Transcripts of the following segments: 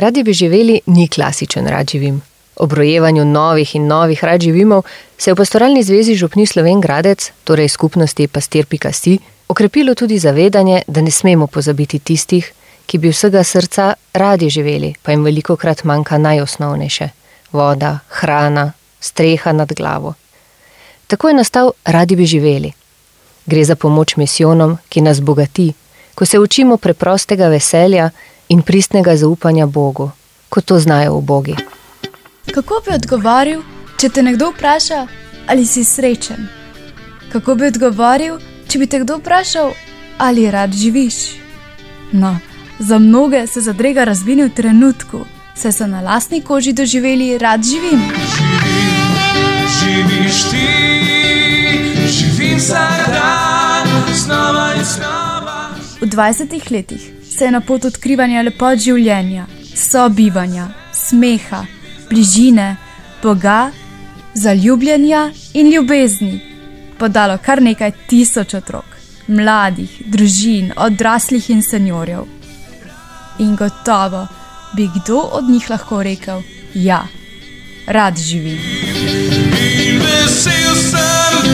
Radi bi živeli ni klasičen rad živim. Ob rojevanju novih in novih rad živimov se je v pastoralni zvezi Župni Sloven Gradec, torej skupnosti pastir.si, okrepilo tudi zavedanje, da ne smemo pozabiti tistih, ki bi vsega srca radi živeli, pa jim veliko krat manjka najosnovnejše: voda, hrana, streha nad glavo. Tako je nastal Radi bi živeli. Gre za pomoč misijonom, ki nas bogati, ko se učimo preprostega veselja in pristnega zaupanja Bogu, kot to znajo v Bogi. Kako bi odgovoril, če te nekdo vpraša, ali si srečen? Kako bi odgovoril, če bi te kdo vprašal, ali rad živiš? No, za mnoge se zadrega razvini v trenutku, saj so na lastni koži doživeli, rad živim. Živim, živiš ti, živim vsak dan, znova in znova. V 20 letih se je na pot odkrivanja lepot življenja, sobivanja, smeha, bližine, Boga, zaljubljenja in ljubezni podalo kar nekaj tisoč otrok, mladih, družin, odraslih in seniorjev. In gotovo bi kdo od njih lahko rekel: Ja, rad živim. In vesel sem,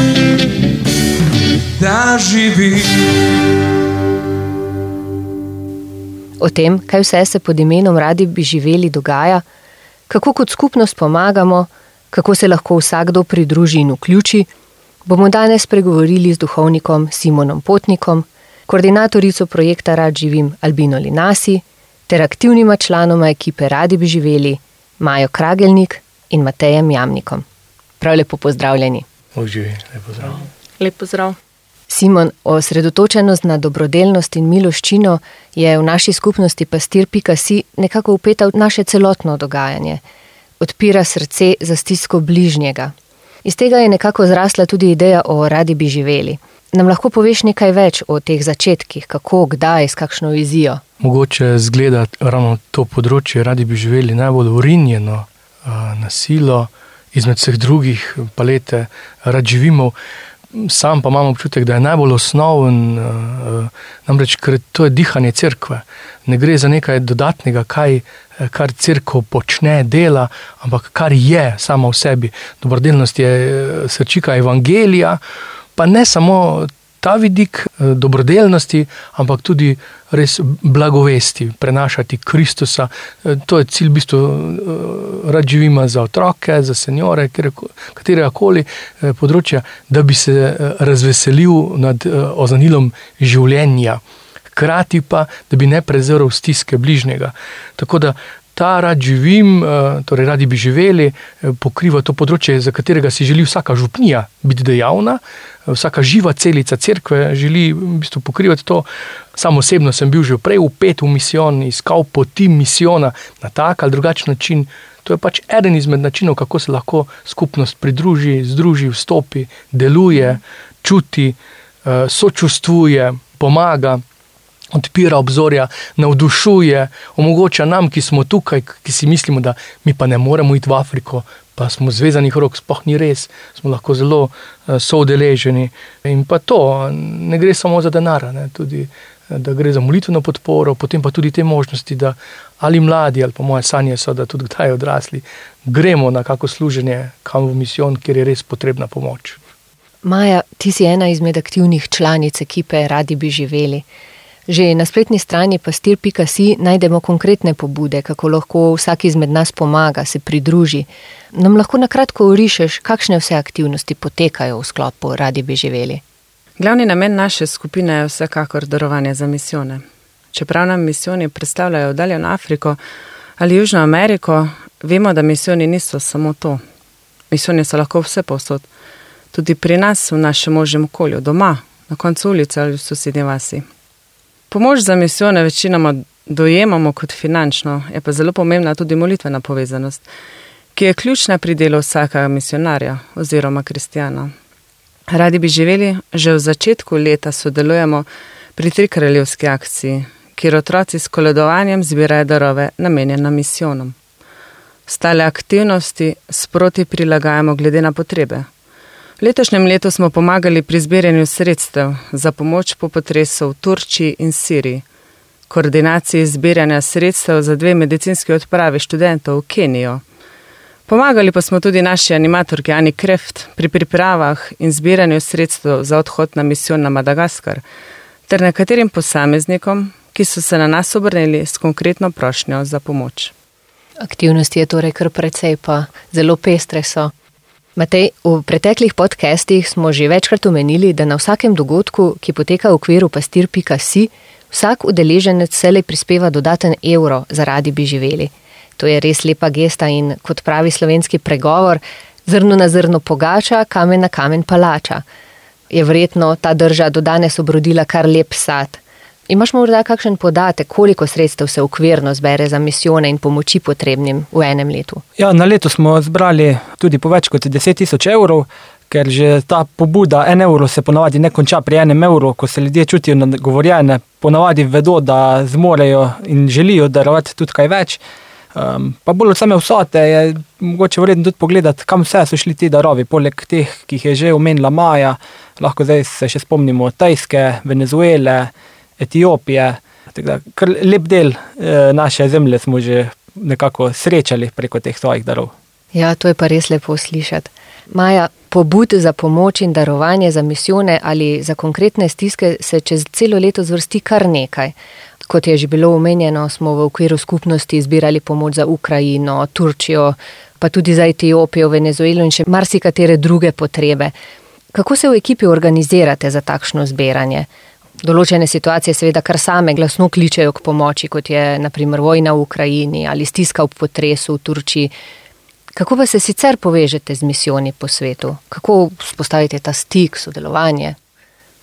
da živim. O tem, kaj vse se pod imenom Radi bi živeli dogaja, kako kot skupnost pomagamo, kako se lahko vsakdo pridruži in vključi, bomo danes pregovorili z duhovnikom Simonom Potnikom, koordinatorico projekta Rad živim Albino Linasi ter aktivnima članoma ekipe Radi bi živeli Majo Kragelnik in Matejem Jamnikom. Prav lepo pozdravljeni. Uživi, lepo zdrav. Lep pozdrav. Simon, osredotočenost na dobrodelnost in miloščino je v naši skupnosti pastir.si nekako upeta v naše celotno dogajanje. Odpira srce za stisko bližnjega. Iz tega je nekako zrasla tudi ideja o radi bi živeli. Nam lahko poveš nekaj več o teh začetkih, kako, kdaj, s kakšno vizijo? Mogoče zgleda ravno to področje, radi bi živeli najbolj urinjeno na silo, izmed vseh drugih palete, rad živimo. Sam pa imam občutek, da je najbolj osnoven, namreč ker to je dihanje cerkve. Ne gre za nekaj dodatnega, kaj, kar crkva počne, dela, ampak kar je sama v sebi. Dobrodelnost je srčika evangelija, pa ne samo ta vidik dobrodelnosti, ampak tudi res blagovesti, prenašati Kristusa. To je cilj, v bistvu, rad živimo za otroke, za seniore, katerega koli področja, da bi se razveselil nad ozanilom življenja. Hkrati pa, da bi ne prezrl stiske bližnjega. Tako da ta rad živim, torej radi bi živeli, pokriva to področje, za katerega si želi vsaka župnija biti dejavna, vsaka živa celica cerkve želi v bistvu pokrivati to. Sam osebno sem bil že prej upet v misijon, iskal poti misijona na tak ali drugačen način. To je pač eden izmed načinov, kako se lahko skupnost pridruži, združi, vstopi, deluje, čuti, sočustvuje, pomaga odpira obzorja, navdušuje, omogoča nam, ki smo tukaj, ki si mislimo, da mi pa ne moremo iti v Afriko, pa smo zvezanih rok, spoh ni res, smo lahko zelo soudeleženi. In pa to, ne gre samo za denar, ne, tudi da gre za molitveno podporo, potem pa tudi te možnosti, da ali mladi, ali pa moje sanje so, da tudi kdaj odrasli, gremo na kako služenje kam v misijon, kjer je res potrebna pomoč. Maja, ti si ena izmed aktivnih članic ekipe Radi bi živeli. Že na spletni strani pastir.si najdemo konkretne pobude, kako lahko vsak izmed nas pomaga, se pridruži. Nam lahko na kratko urišeš, kakšne vse aktivnosti potekajo v sklopu Radi bi živeli. Glavni namen naše skupine je vsekakor darovanje za misijone. Čeprav nam misijoni predstavljajo oddaljeno Afriko ali Južno Ameriko, vemo, da misijoni niso samo to. Misijoni so lahko vse posod. Tudi pri nas, v našem možnem okolju, doma, na koncu ulice ali v sosednji vasi. Pomoč za misijone večinoma dojemamo kot finančno, je pa zelo pomembna tudi molitvena povezanost, ki je ključna pri delu vsakega misionarja oziroma kristjana. Radi bi živeli, že v začetku leta sodelujemo pri tri kraljevski akciji, kjer otroci s koledovanjem zbirajo darove namenjene misijonom. Stale aktivnosti sproti prilagajamo glede na potrebe. V letošnjem letu smo pomagali pri zbiranju sredstev za pomoč po potresu v Turčiji in Siriji. koordinaciji zbiranja sredstev za dve medicinski odpravi študentov v Kenijo. Pomagali pa smo tudi naši animatorki Ani Kreft pri pripravah in zbiranju sredstev za odhod na misijo na Madagaskar, ter nekaterim posameznikom, ki so se na nas obrnili s konkretno prošnjo za pomoč. Aktivnosti je torej kar precej, pa zelo pestre so. Matej, v preteklih podcestih smo že večkrat omenili, da na vsakem dogodku, ki poteka v okviru pastir.si, vsak udeleženec selej prispeva dodaten evro, zaradi bi živeli. To je res lepa gesta in kot pravi slovenski pregovor, zrno na zrno pogača, kamen na kamen palača. Je verjetno ta drža do danes obrodila kar lep sad. Imaš morda kakšen podatek, koliko sredstev se ukvirno zbere za misijone in pomoči potrebnim v enem letu? Ja, na leto smo zbrali tudi po več kot 10 tisoč evrov, ker že ta pobuda, en evro se ponavadi ne konča pri enem evru, ko se ljudje čutijo nagovorjene, ponavadi vedo, da zmorejo in želijo darovati tudi kaj več. Um, pa bolj od same vsote je mogoče vredno tudi pogledati, kam vse so šli ti darovi, poleg teh, ki jih je že omenila Maja, lahko zdaj se še spomnimo Tajske, Venezuele, Etiopije. Da, kar lep del e, naše zemlje smo že nekako srečali preko teh svojih darov. Ja, to je pa res lepo slišati. Maja, pobud za pomoč in darovanje za misijone ali za konkretne stiske se čez celo leto zvrsti kar nekaj. Kot je že bilo omenjeno, smo v okviru skupnosti zbirali pomoč za Ukrajino, Turčijo, pa tudi za Etiopijo, Venezuelo in še marsikatere druge potrebe. Kako se v ekipi organizirate za takšno zbiranje? Določene situacije seveda kar same glasno kličejo k pomoči, kot je naprimer vojna v Ukrajini ali stiska v potresu v Turčiji. Kako pa se sicer povežete z misijoni po svetu? Kako spostavite ta stik, sodelovanje?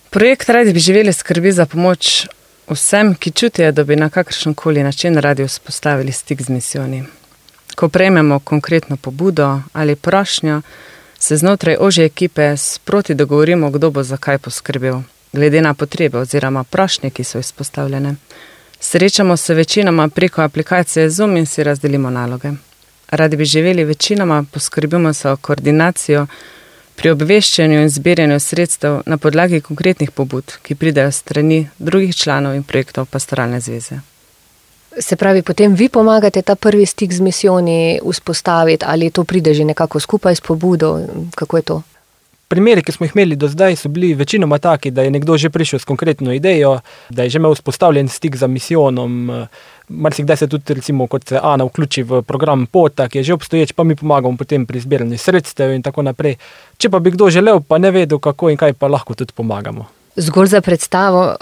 Projekt Radi bi živeli skrbi za pomoč vsem, ki čutijo, da bi na kakršen koli način radi vzpostavili stik z misijoni. Ko prejmemo konkretno pobudo ali prošnjo, se znotraj ožje ekipe sproti dogovorimo, kdo bo za kaj poskrbel, glede na potrebe oziroma prošnje, ki so izpostavljene. Srečamo se večinoma preko aplikacije Zoom in si razdelimo naloge. Radi bi živeli večinoma, poskrbimo za koordinacijo pri obveščanju in zbiranju sredstev na podlagi konkretnih pobud, ki pridejo strani drugih članov in projektov Pastoralne zveze. Se pravi, potem vi pomagate ta prvi stik z misijoni vzpostaviti ali to pride že nekako skupaj s pobudo? Kako je to? Primeri, ki smo jih imeli do zdaj, so bili večinoma taki, da je nekdo že prišel s konkretno idejo, da je že imel vzpostavljen stik za misijonom. Marsikdaj se tudi, recimo, kot se Ana vključi v program POTA, ki je že obstoječ, pa mi pomagamo potem pri zbiranju sredstev in tako naprej. Če pa bi kdo želel, pa ne vedel, kako in kaj, pa lahko tudi pomagamo. Zgolj za predstavo,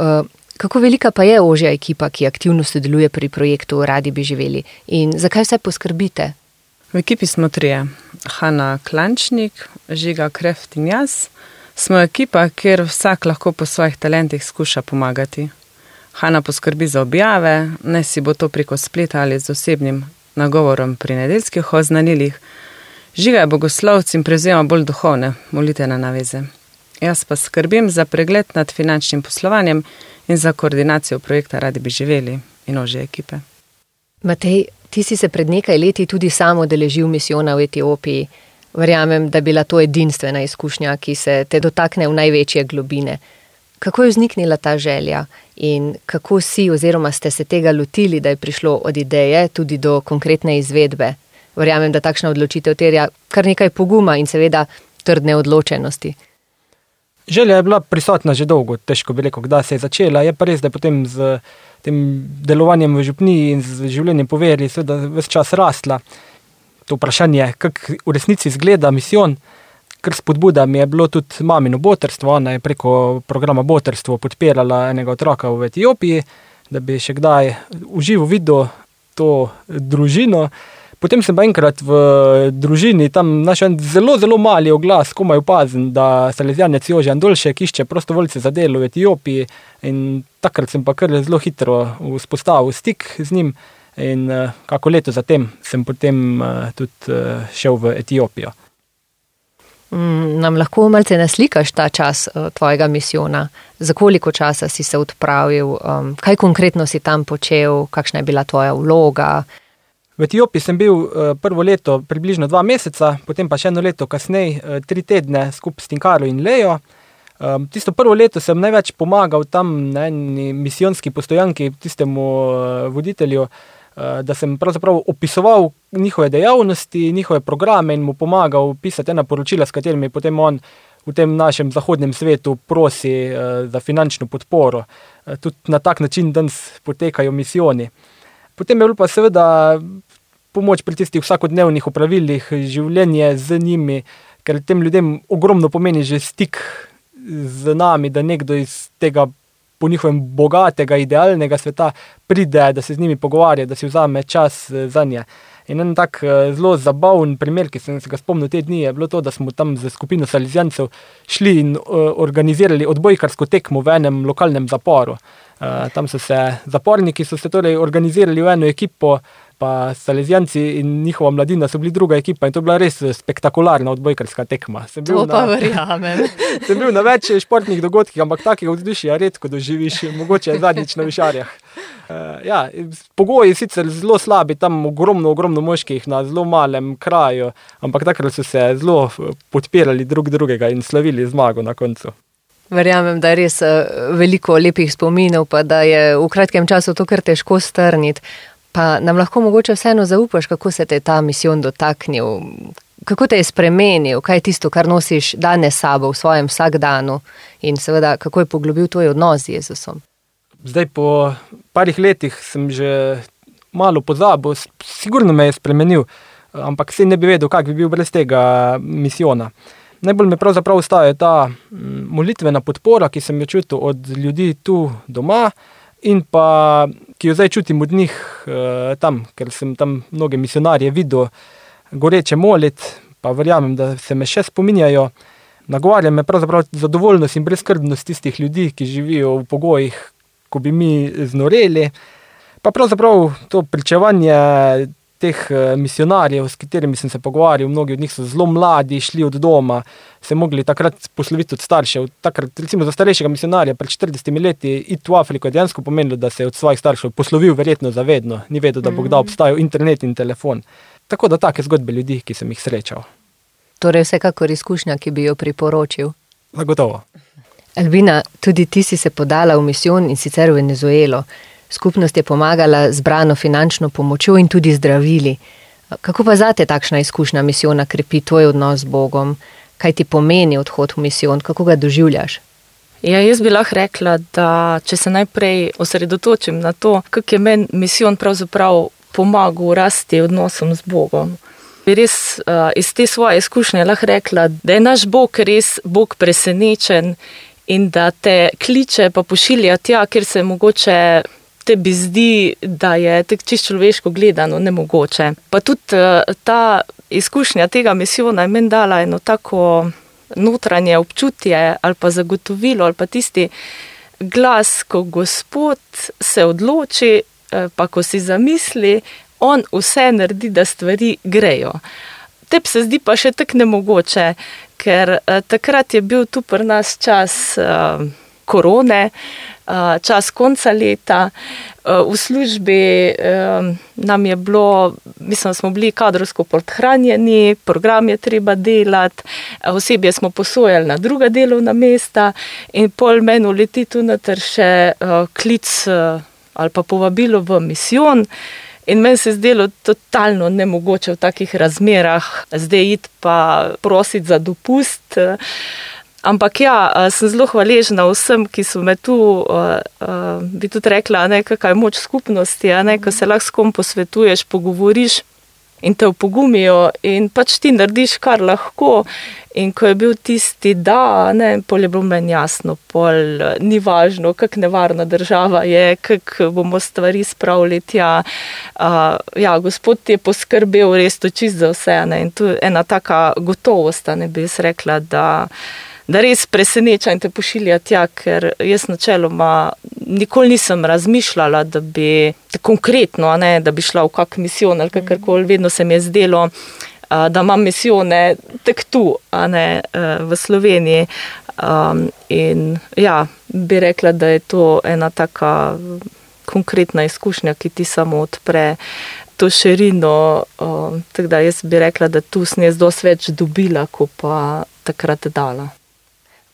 kako velika pa je ožja ekipa, ki aktivno sodeluje pri projektu Radi bi živeli in zakaj vse poskrbite? V ekipi smo trije. Hanna Klančnik, Žiga Kreft in jaz. Smo ekipa, kjer vsak lahko po svojih talentih skuša pomagati. Hanna poskrbi za objave, ne si bo to preko spleta ali z osebnim nagovorom pri nedeljskih oznanilih. Žiga je bogoslovc in prevzema bolj duhovne molitene naveze. Jaz pa skrbim za pregled nad finančnim poslovanjem in za koordinacijo projekta Radi bi živeli in ože ekipe. Matej, ti si se pred nekaj leti tudi sam odeležil misijona v Etiopiji. Verjamem, da je bila to edinstvena izkušnja, ki se te dotakne v največje globine. Kako je vzniknila ta želja in kako si oziroma ste se tega lotili, da je prišlo od ideje tudi do konkretne izvedbe? Verjamem, da takšna odločitev terja kar nekaj poguma in seveda trdne odločenosti. Želja je bila prisotna že dolgo, težko bi rekel, kdaj se je začela. Je pa res, da je potem z tem delovanjem v župniji in z življenjem poveri, seveda vse čas rasla. To vprašanje, kako v resnici izgleda misijon, ker spodbuda mi je bilo tudi mamino botrstvo. Ona je preko programa Botrstvo podpirala enega otroka v Etiopiji, da bi še kdaj uživo videl to družino. Potem sem pa enkrat v družini tam našel zelo, zelo mali oglas, komaj opazen, da se lezijanec Jožan Dolšek išče prostovoljce za delo v Etiopiji. In takrat sem pa kar zelo hitro vzpostavil stik z njim. In kako leto zatem sem potem tudi šel v Etiopijo. Nam lahko malce naslikaš ta čas tvojega misijona? Za koliko časa si se odpravil, kaj konkretno si tam počel, kakšna je bila tvoja vloga? V Etiopiji sem bil prvo leto približno dva meseca, potem pa še eno leto kasneje, tri tedne skupaj s Tinkaro in Lejo. Um, tisto prvo leto sem največ pomagal tam na eni misijonski postojanki, tistemu uh, voditelju, da sem pravzaprav opisoval njihove dejavnosti, njihove programe in mu pomagal pisati ena poročila, s katerimi potem on v tem našem zahodnem svetu prosi za finančno podporo. Tudi na tak način danes potekajo misijoni. Potem je bilo pa seveda pomoč pri tistih vsakodnevnih opravilih, življenje z njimi, ker tem ljudem ogromno pomeni že stik z nami, da nekdo iz tega po njihovem bogatega, idealnega sveta pride, da se z njimi pogovarja, da si vzame čas eh, za nje. In en tak eh, zelo zabaven primer, ki sem se ga spomnil te dni, je bilo to, da smo tam z skupino Salizijancev šli in uh, organizirali odbojkarsko tekmo v enem lokalnem zaporu. Uh, tam so se zaporniki so se torej organizirali v eno ekipo, pa Salezijanci in njihova mladina so bili druga ekipa in to je bila res spektakularna odbojkarska tekma. Sem bil, To pa na, verjamem. sem bil na več športnih dogodkih, ampak takega vzdušja redko doživiš, mogoče zadnjič na višarjah. Uh, ja, pogoji sicer zelo slabi, tam ogromno, ogromno moških na zelo malem kraju, ampak takrat so se zelo eh, podpirali drug drugega in slavili zmago na koncu. Verjamem, da je res eh, veliko lepih spominov, pa da je v kratkem času to kar težko strniti. Pa nam lahko mogoče vseeno zaupaš, kako se te je ta misijon dotaknil, kako te je spremenil, kaj je tisto, kar nosiš danes sabo v svojem vsakdanu in seveda kako je poglobil tvoj odnos z Jezusom. Zdaj, po parih letih sem že malo pozabil, sigurno me je spremenil, ampak se ne bi vedel, kak bi bil brez tega misijona. Najbolj me pravzaprav ustaje ta mm, molitvena podpora, ki sem jo čutil od ljudi tu doma in pa ki jo zdaj čutim od njih eh, tam, ker sem tam mnoge misionarje videl goreče moliti, pa verjamem, da se me še spominjajo. Nagovarja me pravzaprav zadovoljnost in brezkrbnost tistih ljudi, ki živijo v pogojih, ko bi mi znoreli. Pa pravzaprav to pričevanje teh eh, misionarjev, s katerimi sem se pogovarjal, mnogi od njih so zelo mladi, šli od doma, se mogli takrat posloviti od staršev. Takrat, recimo za starejšega misionarja pred 40 leti iti v Afriko je dejansko pomenilo, da se je od svojih staršev poslovil verjetno zavedno, ni vedel, da bo kdaj obstajal internet in telefon. Tako da take zgodbe ljudi, ki sem jih srečal. Torej, vsekakor izkušnja, ki bi jo priporočil. Zagotovo. Albina, tudi ti si se podala v misijon in sicer v Venezuelo. Skupnost je pomagala z brano finančno pomočjo in tudi zdravili. Kako pa zate takšna izkušnja misijona krepi tvoj odnos z Bogom? Kaj ti pomeni odhod v misijon, kako ga doživljaš? Ja, jaz bi lahko rekla, da če se najprej osredotočim na to, kako je meni misijon pravzaprav pomagal rasti odnosom z Bogom. Bi res uh, iz te svoje izkušnje lahko rekla, da je naš Bog res Bog presenečen in da te kliče pa pošilja tja, kjer se mogoče tebi zdi, da je tako čisto človeško gledano nemogoče. Pa tudi uh, ta izkušnja tega misijona je meni dala eno tako notranje občutje ali pa zagotovilo ali pa tisti glas, ko Gospod se odloči, eh, pa ko si zamisli, on vse naredi, da stvari grejo. Tebi se zdi pa še tako nemogoče, ker eh, takrat je bil tu pri nas čas eh, korone, eh, čas konca leta. Eh, v službi eh, nam je bilo, mislim, smo bili kadrovsko podhranjeni, program je treba delati, osebje smo posojali na druga delovna mesta in pol meni uleti tu noter še klic ali pa povabilo v misijon. In meni se je zdelo totalno nemogoče v takih razmerah, zdaj iti pa prositi za dopust. eh, Ampak ja, sem zelo hvaležna vsem, ki so me tu, eh, eh, bi tudi rekla, ne, kakšna je moč skupnosti, ne, ko se lahko s kom posvetuješ, pogovoriš in te opogumijo in pač ti narediš, kar lahko. In ko je bil tisti da, ne, pol je bilo meni jasno, pol ni važno, kako nevarna država je, kako bomo stvari spravili tja. Uh, ja, gospod je poskrbel res to čist za vse. Ne, in tu je ena taka gotovost, ne bi jaz rekla, da da res preseneča in te pošilja tja, ker jaz načeloma nikoli nisem razmišljala, da bi konkretno, ne, da bi šla v kak misijon ali kakorkoli, vedno se mi je zdelo, da imam misijone tek tu, a ne e, v Sloveniji. Um, in ja, bi rekla, da je to ena taka konkretna izkušnja, ki ti samo odpre to širino. Um, tako da jaz bi rekla, da tu sem jaz dosti več dobila, kot pa takrat dala.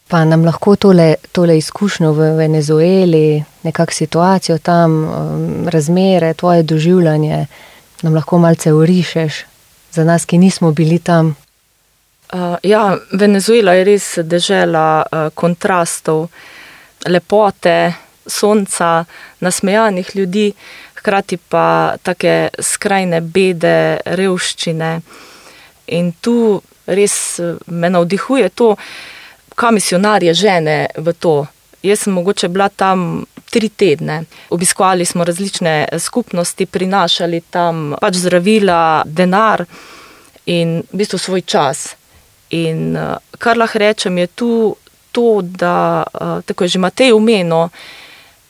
Pa nam lahko tole, tole izkušnjo v Venezueli, nekakšno situacijo tam, um, razmere, tvoje doživljanje, nam lahko malce urišeš, za nas, ki nismo bili tam. Uh, ja, Venezuela je res dežela uh, kontrastov, lepote, sonca, nasmejanih ljudi, hkrati pa take skrajne bede, revščine. In tu res uh, me navdihuje to, kaj misionarje žene v to. Jaz sem mogoče bila tam tri tedne. Obiskovali smo različne skupnosti, prinašali tam pač zdravila, denar in v bistvu svoj čas. In uh, kar lahko rečem, je tu to, da uh, tako je že Matej umeno,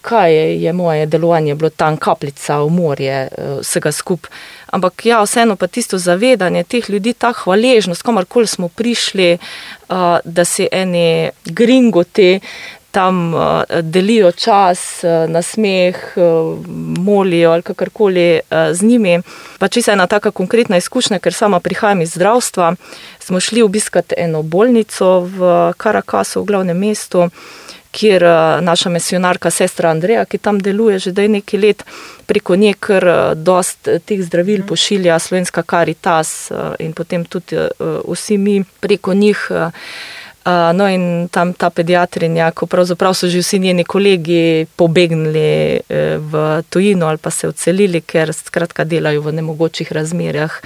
kaj je, je moje delovanje bilo tam, kapljica v morje, vsega skupaj. Ampak ja, vseeno pa tisto zavedanje teh ljudi, ta hvaležnost, kamorkoli smo prišli, uh, da si eni gringoti tam uh, delijo čas, uh, na smeh, uh, molijo ali kakorkoli uh, z njimi. Pa če se ena taka konkretna izkušnja, ker sama prihajam iz zdravstva, smo šli obiskati eno bolnico v Karakasu, v glavnem mestu, kjer naša misionarka, sestra Andreja, ki tam deluje že daj nekaj let, preko nje kar dost teh zdravil pošilja slovenska Karitas in potem tudi vsi mi preko njih. No, in tam ta pediatrinja, ko pravzaprav so že vsi njeni kolegi pobegnili eh, v tujino ali pa se odselili, ker skratka delajo v nemogočih razmerah.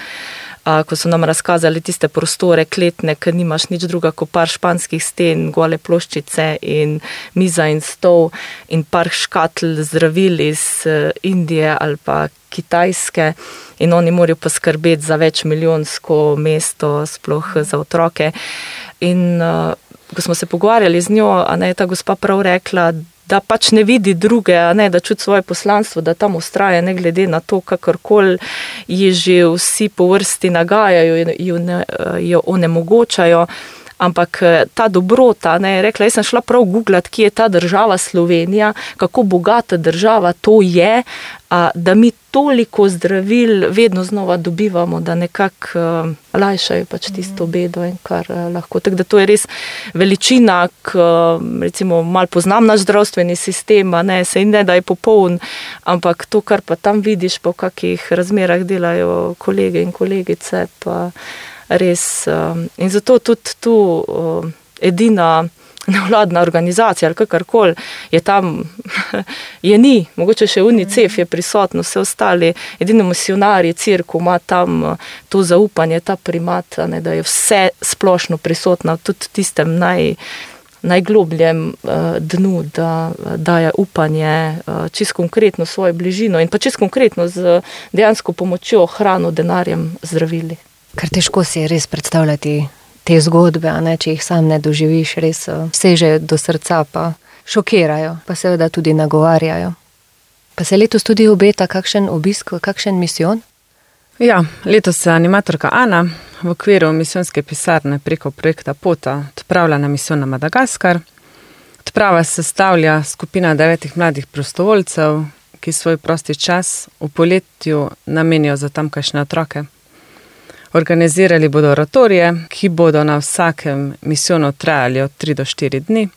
Ko so nam razkazali tiste prostore, kletne, ker nimaš nič druga kot par španskih sten, gole ploščice in miza in stol in par škatl zdravil iz uh, Indije ali pa Kitajske. In oni morajo poskrbeti za več milijonsko mesto, sploh za otroke. In uh, ko smo se pogovarjali z njo, a ne je ta gospa prav rekla, da pač ne vidi druge, ne da čuti svoje poslanstvo, da tam ustraja, ne glede na to, kakorkoli ji že vsi po vrsti nagajajo in jo, ne, jo onemogočajo. Ampak ta dobrota, ne, rekla, jaz sem šla prav googlat, kje je ta država Slovenija, kako bogata država to je, a, da mi toliko zdravil vedno znova dobivamo, da nekako uh, lajšajo pač tisto bedo in kar uh, lahko. Tako da to je res veličina, k, uh, recimo mal poznam naš zdravstveni sistem, ne, se in ne da je popoln, ampak to, kar pa tam vidiš, po kakih razmerah delajo kolege in kolegice, pa res. Uh, in zato tudi tu uh, edina nevladna organizacija ali kakorkoli je tam, je ni, mogoče še UNICEF je prisotno, vse ostali, edino misionarji, crkva ima tam eh, to zaupanje, ta primat, ne, da je vse splošno prisotno, tudi tistem naj. Najglobljem uh, dnu, da daje upanje, uh, čisto konkretno svojo bližino in pa čisto konkretno z dejansko pomočjo, hrano, denarjem, zdravili. Kar težko si res predstavljati te zgodbe, ne, če jih sam ne doživiš, res eh, sežejo do srca, pa šokirajo, pa seveda tudi nagovarjajo. Pa se letos tudi obeta kakšen obisk, kakšen misijon? Ja, letos se animatorka Ana v okviru misijonske pisarne preko projekta Pota odpravlja na misijo na Madagaskar. Odprava se stavlja skupina devetih mladih prostovoljcev, ki svoj prosti čas v poletju namenijo za tamkajšnje otroke. Organizirali bodo oratorije, ki bodo na vsakem misijonu trajali od 3 do 4 dni.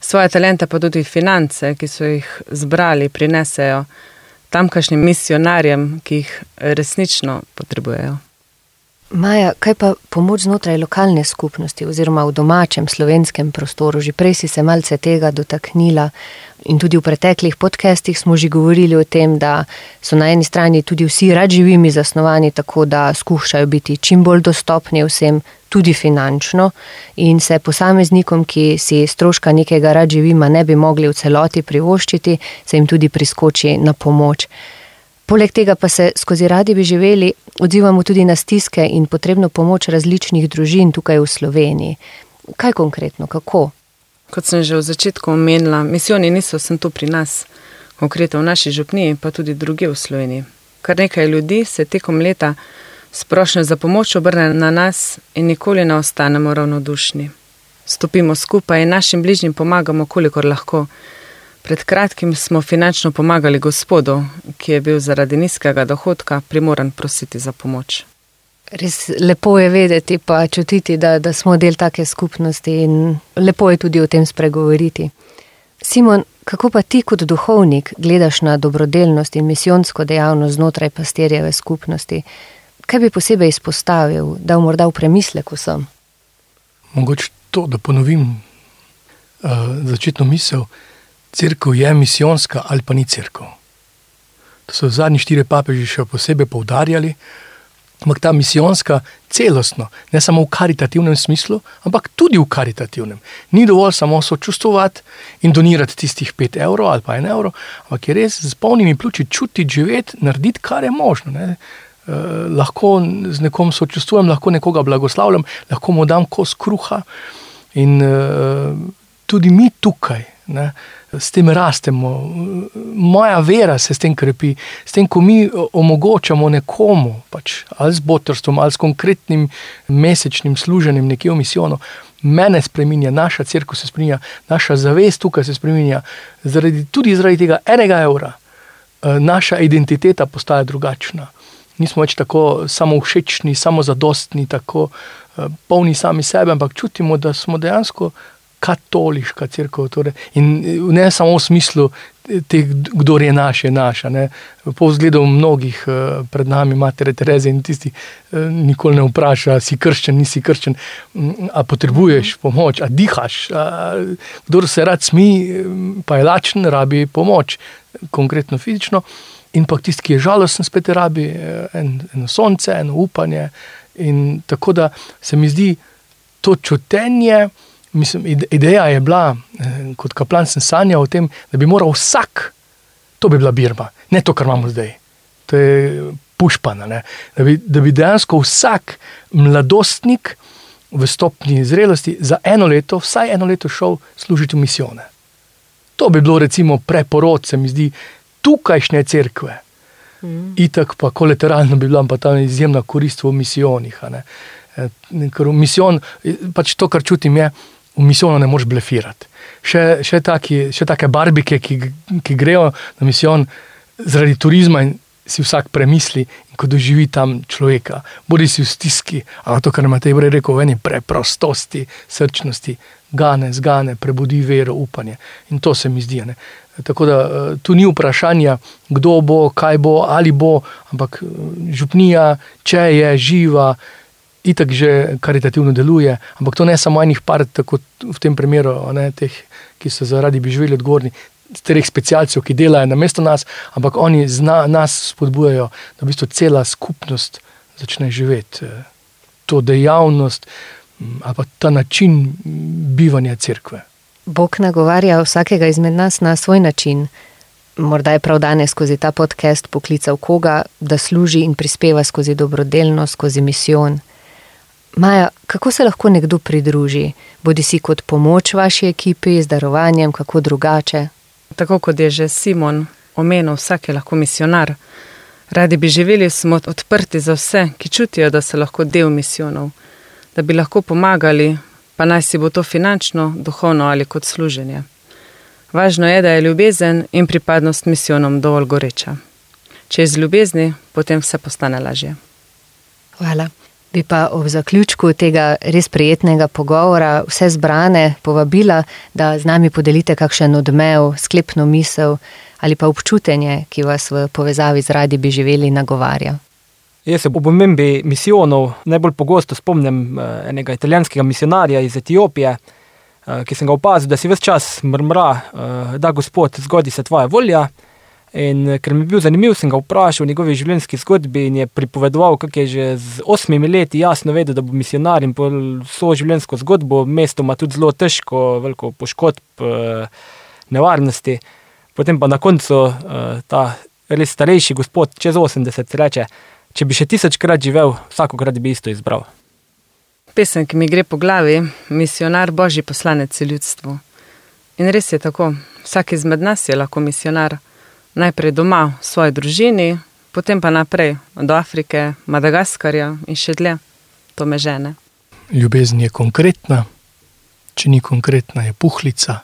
Svoje talente pa tudi finance, ki so jih zbrali, prinesejo tamkajšnjim misionarjem, ki jih resnično potrebujejo. Maja, kaj pa pomoč znotraj lokalne skupnosti oziroma v domačem slovenskem prostoru? Že prej si se malce tega dotaknila in tudi v preteklih podcestih smo že govorili o tem, da so na eni strani tudi vsi rad živimi zasnovani tako, da skušajo biti čim bolj dostopni vsem, tudi finančno in se posameznikom, ki si stroška nekega rad živima ne bi mogli v celoti privoščiti, se jim tudi priskoči na pomoč. Poleg tega pa se skozi radi bi živeli odzivamo tudi na stiske in potrebno pomoč različnih družin tukaj v Sloveniji. Kaj konkretno, kako? Kot sem že v začetku omenila, misijoni niso sem tu pri nas, konkretno v naši župniji, pa tudi druge v Sloveniji. Kar nekaj ljudi se tekom leta sprošnjo za pomoč obrne na nas in nikoli ne ostanemo ravnodušni. Stopimo skupaj in našim bližnjim pomagamo, kolikor lahko. Pred kratkim smo finančno pomagali gospodu, ki je bil zaradi nizkega dohodka primoran prositi za pomoč. Res lepo je vedeti, pa čutiti, da, da smo del take skupnosti in lepo je tudi o tem spregovoriti. Simon, kako pa ti kot duhovnik gledaš na dobrodelnost in misijonsko dejavnost znotraj pastirjeve skupnosti? Kaj bi posebej izpostavil, da morda v premisleku sem? Mogoče to, da ponovim uh, začetno misel, crkva je misijonska ali pa ni crkva. To so zadnji štiri papeži še posebej poudarjali, ampak ta misijonska celostno, ne samo v karitativnem smislu, ampak tudi v karitativnem. Ni dovolj samo sočustvovati in donirati tistih pet evrov ali pa en evro, ampak je res z polnimi pljuči čutiti, živeti, narediti, kar je možno. Ne. Eh, lahko z nekom sočustvujem, lahko nekoga blagoslavljam, lahko mu dam kos kruha. In eh, tudi mi tukaj, ne, s tem rastemo, moja vera se s tem krepi, s tem, ko mi omogočamo nekomu, pač, ali z botrstvom, ali s konkretnim mesečnim služenjem nekje v misijono. Mene spremenja, naša crkva se spremenja, naša zavest tukaj se spremenja, zaradi, tudi zaradi tega enega evra, eh, naša identiteta postaja drugačna. Nismo več tako samo všečni, samo zadostni, tako uh, polni sami sebe, ampak čutimo, da smo dejansko katoliška crkva. Torej. In ne samo v smislu, kdo je naš, je naša. Ne. Po vzgledu mnogih uh, pred nami, matere Tereze in tisti, uh, nikoli ne vpraša, si krščen, nisi krščen, a potrebuješ pomoč, a dihaš. A, kdo se rad smi, pa je lačen, rabi pomoč, konkretno fizično. In pa tisti, ki je žalosten, spet rabi eh, en, eno sonce, eno upanje. In tako da se mi zdi to čutenje. Mislim, ideja je bila, eh, kot kaplan sem sanjal o tem, da bi moral vsak, to bi bila Birma, ne to, kar imamo zdaj. To je pušpana. Da bi, da bi dejansko vsak mladostnik v stopni zrelosti za eno leto, vsaj eno leto šel služiti v misijone. To bi bilo recimo preporod, se mi zdi, tukajšnje cerkve. Mm. Itak pa kolateralno bi bila pa ta izjemna korist v misijonih. Eh, ker misijon, pač to, kar čutim, je, v misijono ne moreš blefirati. Še, še, taki, še take barbike, ki, ki grejo na misijon zaradi turizma in si vsak premisli, ko doživi tam človeka, bodi si v stiski, ali to, kar ima te brej rekel, v eni preprostosti, srčnosti, gane, zgane, prebudi vero, upanje. In to se mi zdi. Ne? Tako da eh, tu ni vprašanja, kdo bo, kaj bo, ali bo, ampak eh, župnija, če je živa, itak že karitativno deluje, ampak to ne samo enih par, tako v tem primeru, ne, teh, ki so zaradi bi živeli odgovorni, treh specialcev, ki delajo na mesto nas, ampak oni zna, nas spodbujajo, da v bistvu cela skupnost začne živeti eh, to dejavnost mm, ali pa ta način bivanja crkve. Bog nagovarja vsakega izmed nas na svoj način. Morda je prav danes skozi ta podcast poklical koga, da služi in prispeva skozi dobrodelnost, skozi misijon. Maja, kako se lahko nekdo pridruži, bodi si kot pomoč vaši ekipi, z darovanjem, kako drugače? Tako kot je že Simon omenil, vsak je lahko misionar. Radi bi živeli, smo odprti za vse, ki čutijo, da so lahko del misijonov, da bi lahko pomagali, pa naj si bo to finančno, duhovno ali kot služenje. Važno je, da je ljubezen in pripadnost misijonom dovolj goreča. Če je z ljubezni, potem vse postane lažje. Hvala. Bi pa ob zaključku tega res prijetnega pogovora vse zbrane povabila, da z nami podelite kakšen odmev, sklepno misel ali pa občutenje, ki vas v povezavi z radi bi živeli nagovarja. Jaz se ob omembi misijonov najbolj pogosto spomnim eh, enega italijanskega misionarja iz Etiopije, eh, ki sem ga opazil, da si vse čas mrmra, eh, da gospod, zgodi se tvoja volja. In eh, ker mi je bil zanimiv, sem ga vprašal o njegovi življenjski zgodbi in je pripovedoval, kako je že z osmimi leti jasno vedel, da bo misionar in po svojo življenjsko zgodbo, mesto ima tudi zelo težko, veliko poškodb, eh, nevarnosti. Potem pa na koncu eh, ta res starejši gospod, čez 80, reče: Če bi še tisočkrat živel, vsakokrat bi isto izbral. Pesem, ki mi gre po glavi, misionar božji poslanec ljudstvu. In res je tako, vsak izmed nas je lahko misionar najprej doma v svoji družini, potem pa naprej do Afrike, Madagaskarja in še dlje. To me žene. Ljubezen je konkretna, če ni konkretna, je puhlica.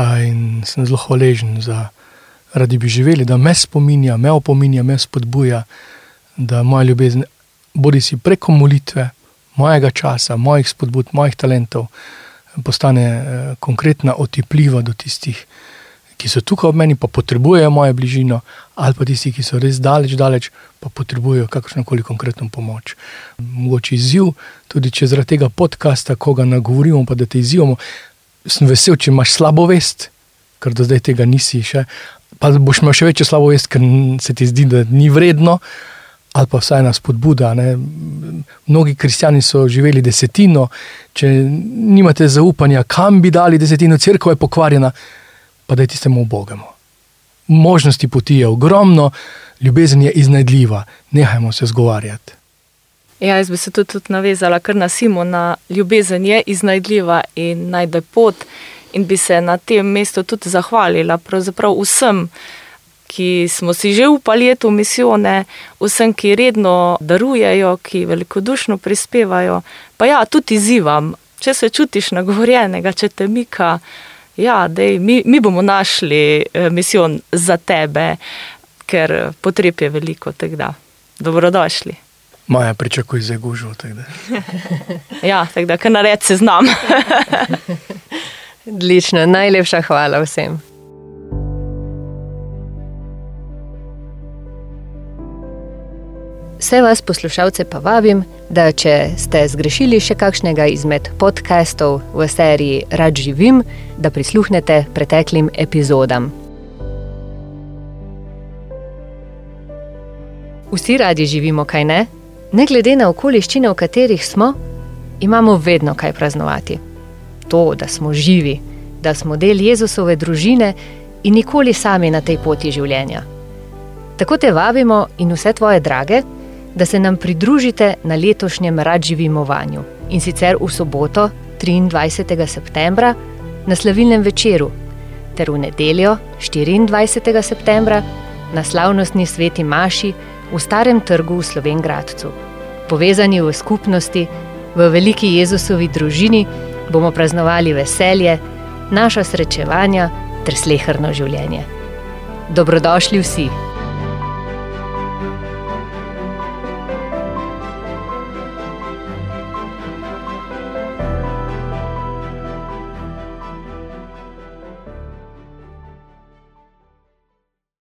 In sem zelo hvaležen za radi bi živeli, da me spominja, me opominja, me spodbuja, da moja ljubezen bodi si preko molitve, mojega časa, mojih spodbud, mojih talentov, postane eh, konkretna, otipljiva do tistih, ki so tukaj ob meni, pa potrebujejo mojo bližino, ali pa tisti, ki so res daleč, daleč, pa potrebujejo kakršno koli konkretno pomoč. Mogoče izziv, tudi če zaradi tega podcasta, ko ga nagovorimo, pa da te izzivamo, sem vesel, če imaš slabo vest, ker do zdaj tega nisi še. Pa boš imel še večjo slabo vest, ker se ti zdi, da ni vredno, ali pa vsaj ena spodbuda. Ne. Mnogi kristijani so živeli desetino, če nimate zaupanja, kam bi dali desetino, crkva je pokvarjena, pa da je tistemu Bogemu. Možnosti poti je ogromno, ljubezen je iznajdljiva, nehajmo se zgovarjati. Ja, jaz bi se tudi, tudi navezala kar na Simona. Ljubezen je iznajdljiva in najde pot, in bi se na tem mestu tudi zahvalila vsem, ki smo si že upali v misijone, vsem, ki redno darujejo, ki velikodušno prispevajo. Pa ja, tudi izzivam, če se čutiš nagovorjenega, če te mika, ja, dej, mi, mi bomo našli eh, misijon za tebe, ker potreb je veliko tega. Dobrodošli. Maja pričakuje za gužvo. ja, tako da, kar nared se znam. Odlično, najlepša hvala vsem. Vse vas poslušalce pa vabim, da če ste zgrešili še kakšnega izmed podkastov v seriji Rad živim, da prisluhnete preteklim epizodam. Vsi radi živimo, kaj ne? Ne glede na okoliščine, v katerih smo, imamo vedno kaj praznovati. To, da smo živi, da smo del Jezusove družine in nikoli sami na tej poti življenja. Tako te vabimo in vse tvoje drage da se nam pridružite na letošnjem radživimovanju in sicer v soboto, 23. septembra, na slavilnem večeru, ter v nedeljo, 24. septembra, na slavnostni sveti Maši v Starem trgu v Slovengradcu. Povezani v skupnosti, v veliki Jezusovi družini, bomo praznovali veselje, naša srečevanja ter slehrno življenje. Dobrodošli vsi!